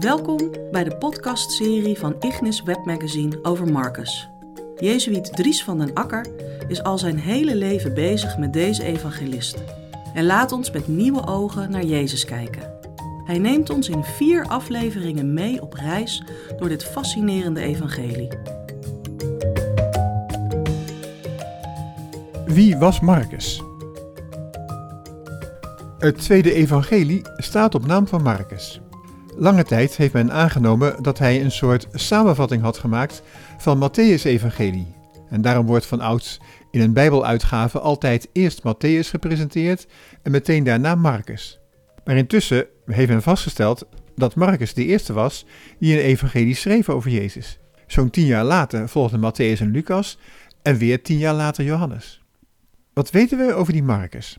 Welkom bij de podcastserie van Ignis Webmagazine over Marcus. Jezuïet Dries van den Akker is al zijn hele leven bezig met deze evangelist. En laat ons met nieuwe ogen naar Jezus kijken. Hij neemt ons in vier afleveringen mee op reis door dit fascinerende evangelie. Wie was Marcus? Het tweede evangelie staat op naam van Marcus. Lange tijd heeft men aangenomen dat hij een soort samenvatting had gemaakt van Matthäus' evangelie. En daarom wordt van ouds in een bijbeluitgave altijd eerst Matthäus gepresenteerd en meteen daarna Marcus. Maar intussen heeft men vastgesteld dat Marcus de eerste was die een evangelie schreef over Jezus. Zo'n tien jaar later volgden Matthäus en Lucas en weer tien jaar later Johannes. Wat weten we over die Marcus?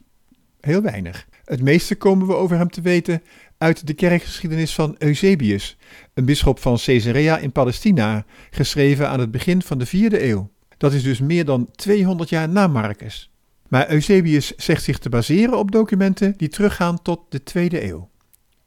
Heel weinig. Het meeste komen we over hem te weten uit de kerkgeschiedenis van Eusebius, een bisschop van Caesarea in Palestina, geschreven aan het begin van de vierde eeuw. Dat is dus meer dan 200 jaar na Marcus. Maar Eusebius zegt zich te baseren op documenten die teruggaan tot de tweede eeuw.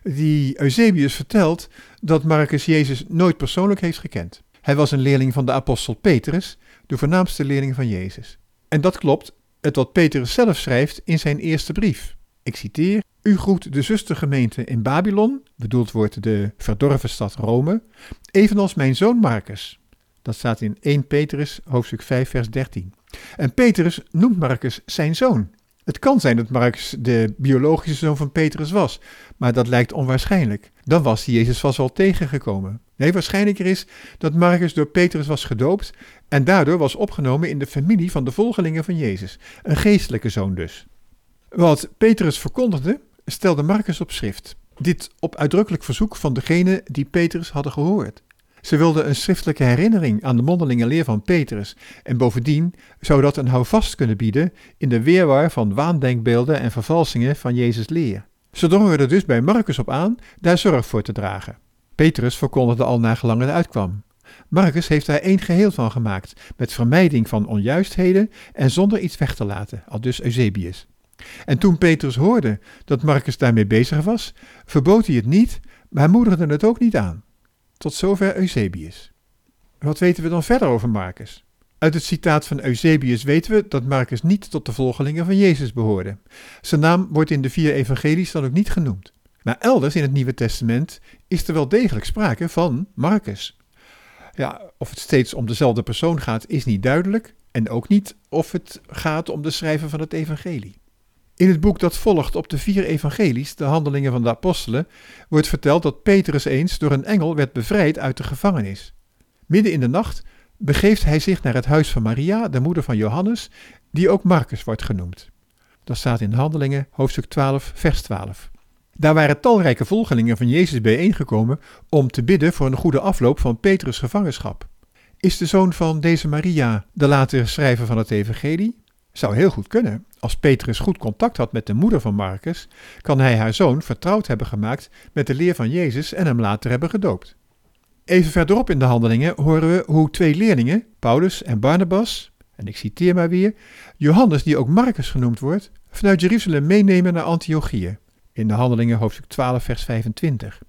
Die Eusebius vertelt dat Marcus Jezus nooit persoonlijk heeft gekend. Hij was een leerling van de apostel Petrus, de voornaamste leerling van Jezus. En dat klopt, het wat Petrus zelf schrijft in zijn eerste brief. Ik citeer: U groet de zustergemeente in Babylon, bedoeld wordt de verdorven stad Rome, evenals mijn zoon Marcus. Dat staat in 1 Petrus, hoofdstuk 5, vers 13. En Petrus noemt Marcus zijn zoon. Het kan zijn dat Marcus de biologische zoon van Petrus was, maar dat lijkt onwaarschijnlijk. Dan was hij Jezus vast wel tegengekomen. Nee, waarschijnlijker is dat Marcus door Petrus was gedoopt en daardoor was opgenomen in de familie van de volgelingen van Jezus. Een geestelijke zoon dus. Wat Petrus verkondigde, stelde Marcus op schrift. Dit op uitdrukkelijk verzoek van degene die Petrus hadden gehoord. Ze wilden een schriftelijke herinnering aan de mondelinge leer van Petrus en bovendien zou dat een houvast kunnen bieden in de weerwar van waandenkbeelden en vervalsingen van Jezus' leer. Ze drongen er dus bij Marcus op aan daar zorg voor te dragen. Petrus verkondigde al nagelang het uitkwam. Marcus heeft daar één geheel van gemaakt, met vermijding van onjuistheden en zonder iets weg te laten, al dus Eusebius. En toen Petrus hoorde dat Marcus daarmee bezig was, verbood hij het niet, maar moedigde het ook niet aan. Tot zover Eusebius. Wat weten we dan verder over Marcus? Uit het citaat van Eusebius weten we dat Marcus niet tot de volgelingen van Jezus behoorde. Zijn naam wordt in de vier evangelies dan ook niet genoemd. Maar elders in het Nieuwe Testament is er wel degelijk sprake van Marcus. Ja, of het steeds om dezelfde persoon gaat, is niet duidelijk. En ook niet of het gaat om de schrijver van het evangelie. In het boek dat volgt op de vier evangelies, de handelingen van de apostelen, wordt verteld dat Petrus eens door een engel werd bevrijd uit de gevangenis. Midden in de nacht begeeft hij zich naar het huis van Maria, de moeder van Johannes, die ook Marcus wordt genoemd. Dat staat in Handelingen, hoofdstuk 12, vers 12. Daar waren talrijke volgelingen van Jezus bijeengekomen om te bidden voor een goede afloop van Petrus' gevangenschap. Is de zoon van deze Maria de latere schrijver van het evangelie? Zou heel goed kunnen. Als Petrus goed contact had met de moeder van Marcus, kan hij haar zoon vertrouwd hebben gemaakt met de leer van Jezus en hem later hebben gedoopt. Even verderop in de handelingen horen we hoe twee leerlingen, Paulus en Barnabas, en ik citeer maar weer, Johannes, die ook Marcus genoemd wordt, vanuit Jeruzalem meenemen naar Antiochië. In de handelingen hoofdstuk 12, vers 25.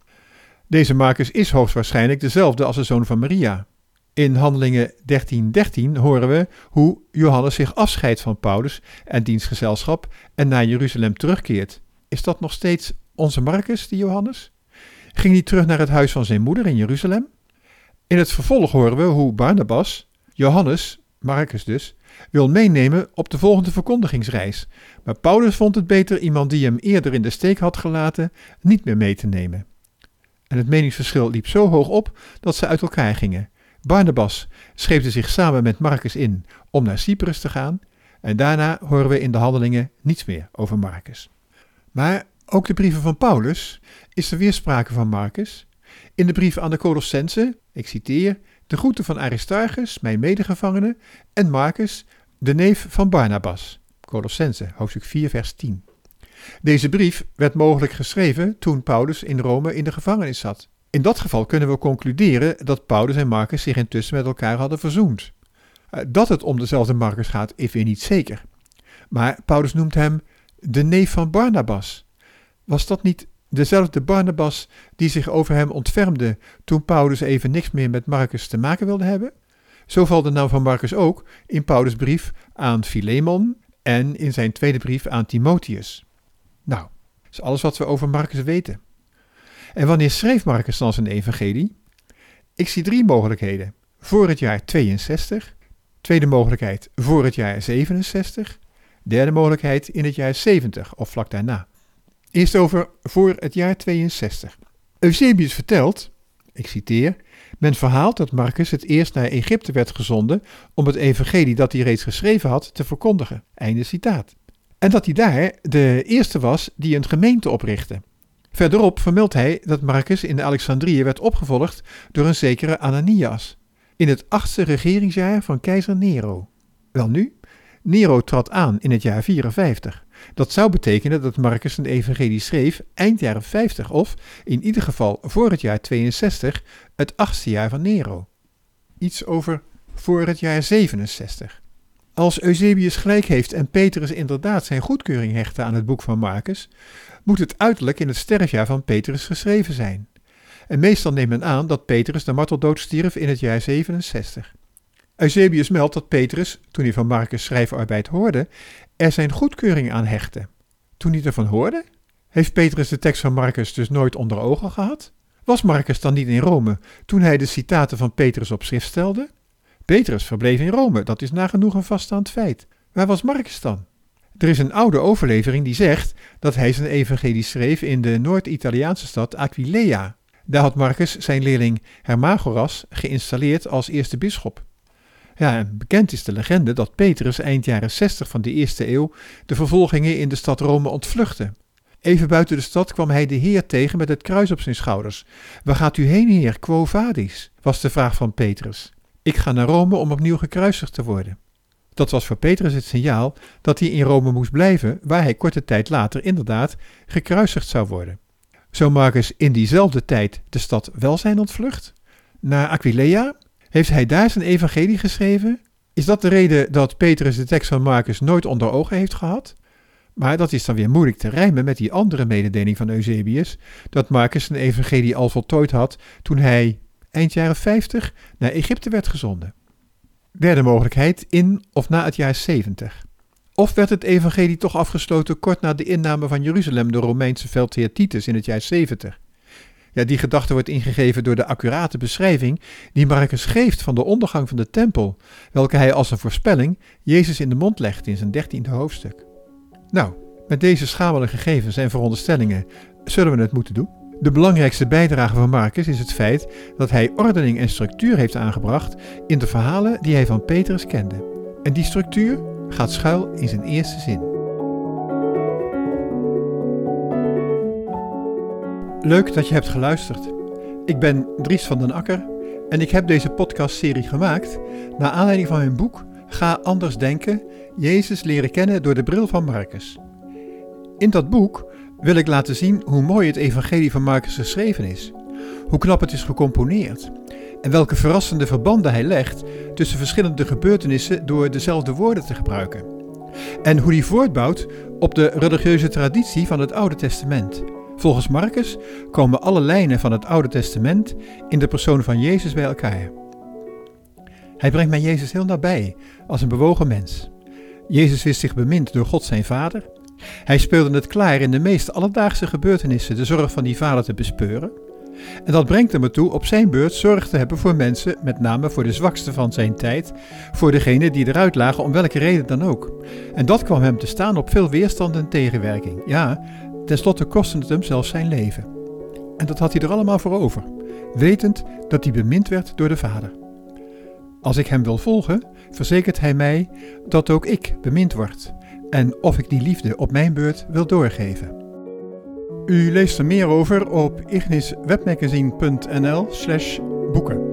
Deze Marcus is hoogstwaarschijnlijk dezelfde als de zoon van Maria. In Handelingen 13:13 13 horen we hoe Johannes zich afscheidt van Paulus en dienstgezelschap en naar Jeruzalem terugkeert. Is dat nog steeds onze Marcus, die Johannes? Ging hij terug naar het huis van zijn moeder in Jeruzalem? In het vervolg horen we hoe Barnabas, Johannes, Marcus dus, wil meenemen op de volgende verkondigingsreis. Maar Paulus vond het beter iemand die hem eerder in de steek had gelaten niet meer mee te nemen. En het meningsverschil liep zo hoog op dat ze uit elkaar gingen. Barnabas scheepte zich samen met Marcus in om naar Cyprus te gaan en daarna horen we in de handelingen niets meer over Marcus. Maar ook de brieven van Paulus is er weer sprake van Marcus. In de brief aan de Colossense, ik citeer, de groeten van Aristarchus, mijn medegevangene, en Marcus, de neef van Barnabas. Colossense, hoofdstuk 4, vers 10. Deze brief werd mogelijk geschreven toen Paulus in Rome in de gevangenis zat. In dat geval kunnen we concluderen dat Paulus en Marcus zich intussen met elkaar hadden verzoend. Eh, dat het om dezelfde Marcus gaat, is weer niet zeker. Maar Paulus noemt hem de neef van Barnabas. Was dat niet dezelfde Barnabas die zich over hem ontfermde toen Paulus even niks meer met Marcus te maken wilde hebben? Zo valt de naam van Marcus ook in Paulus' brief aan Philemon en in zijn tweede brief aan Timotheus. Nou, dat is alles wat we over Marcus weten. En wanneer schreef Marcus dan zijn evangelie? Ik zie drie mogelijkheden. Voor het jaar 62, tweede mogelijkheid voor het jaar 67, derde mogelijkheid in het jaar 70 of vlak daarna. Eerst over voor het jaar 62. Eusebius vertelt, ik citeer, men verhaalt dat Marcus het eerst naar Egypte werd gezonden om het evangelie dat hij reeds geschreven had te verkondigen. Einde citaat. En dat hij daar de eerste was die een gemeente oprichtte. Verderop vermeldt hij dat Marcus in Alexandrië werd opgevolgd door een zekere Ananias, in het achtste regeringsjaar van keizer Nero. Welnu, Nero trad aan in het jaar 54. Dat zou betekenen dat Marcus een evangelie schreef eind jaren 50 of, in ieder geval voor het jaar 62, het achtste jaar van Nero. Iets over voor het jaar 67. Als Eusebius gelijk heeft en Petrus inderdaad zijn goedkeuring hechtte aan het boek van Marcus, moet het uiterlijk in het sterfjaar van Petrus geschreven zijn. En meestal neemt men aan dat Petrus de marteldood stierf in het jaar 67. Eusebius meldt dat Petrus, toen hij van Marcus schrijfarbeid hoorde, er zijn goedkeuring aan hechtte. Toen hij ervan hoorde? Heeft Petrus de tekst van Marcus dus nooit onder ogen gehad? Was Marcus dan niet in Rome toen hij de citaten van Petrus op schrift stelde? Petrus verbleef in Rome, dat is nagenoeg een vaststaand feit. Waar was Marcus dan? Er is een oude overlevering die zegt dat hij zijn evangelie schreef in de Noord-Italiaanse stad Aquileia. Daar had Marcus zijn leerling Hermagoras geïnstalleerd als eerste bisschop. Ja, en bekend is de legende dat Petrus eind jaren 60 van de eerste eeuw de vervolgingen in de stad Rome ontvluchtte. Even buiten de stad kwam hij de Heer tegen met het kruis op zijn schouders. Waar gaat u heen, Heer? Quo vadis? was de vraag van Petrus. Ik ga naar Rome om opnieuw gekruisigd te worden. Dat was voor Petrus het signaal dat hij in Rome moest blijven, waar hij korte tijd later inderdaad gekruisigd zou worden. Zo Marcus in diezelfde tijd de stad wel zijn ontvlucht? Naar Aquileia? Heeft hij daar zijn evangelie geschreven? Is dat de reden dat Petrus de tekst van Marcus nooit onder ogen heeft gehad? Maar dat is dan weer moeilijk te rijmen met die andere mededeling van Eusebius, dat Marcus zijn evangelie al voltooid had toen hij eind jaren 50 naar Egypte werd gezonden. Derde mogelijkheid, in of na het jaar 70. Of werd het evangelie toch afgesloten kort na de inname van Jeruzalem door Romeinse veldheer Titus in het jaar 70? Ja, die gedachte wordt ingegeven door de accurate beschrijving die Marcus geeft van de ondergang van de tempel, welke hij als een voorspelling Jezus in de mond legt in zijn dertiende hoofdstuk. Nou, met deze schamele gegevens en veronderstellingen zullen we het moeten doen. De belangrijkste bijdrage van Marcus is het feit dat hij ordening en structuur heeft aangebracht in de verhalen die hij van Petrus kende. En die structuur gaat schuil in zijn eerste zin. Leuk dat je hebt geluisterd. Ik ben Dries van den Akker en ik heb deze podcastserie gemaakt naar aanleiding van mijn boek Ga anders denken: Jezus leren kennen door de bril van Marcus. In dat boek wil ik laten zien hoe mooi het evangelie van Marcus geschreven is, hoe knap het is gecomponeerd en welke verrassende verbanden hij legt tussen verschillende gebeurtenissen door dezelfde woorden te gebruiken. En hoe die voortbouwt op de religieuze traditie van het Oude Testament. Volgens Marcus komen alle lijnen van het Oude Testament in de persoon van Jezus bij elkaar. Hij brengt mij Jezus heel nabij als een bewogen mens. Jezus wist zich bemind door God zijn Vader hij speelde het klaar in de meest alledaagse gebeurtenissen de zorg van die vader te bespeuren. En dat brengt hem ertoe op zijn beurt zorg te hebben voor mensen, met name voor de zwakste van zijn tijd, voor degenen die eruit lagen om welke reden dan ook. En dat kwam hem te staan op veel weerstand en tegenwerking. Ja, tenslotte kostte het hem zelfs zijn leven. En dat had hij er allemaal voor over, wetend dat hij bemind werd door de Vader. Als ik hem wil volgen, verzekert hij mij dat ook ik bemind word en of ik die liefde op mijn beurt wil doorgeven. U leest er meer over op igniswebmagazine.nl/boeken.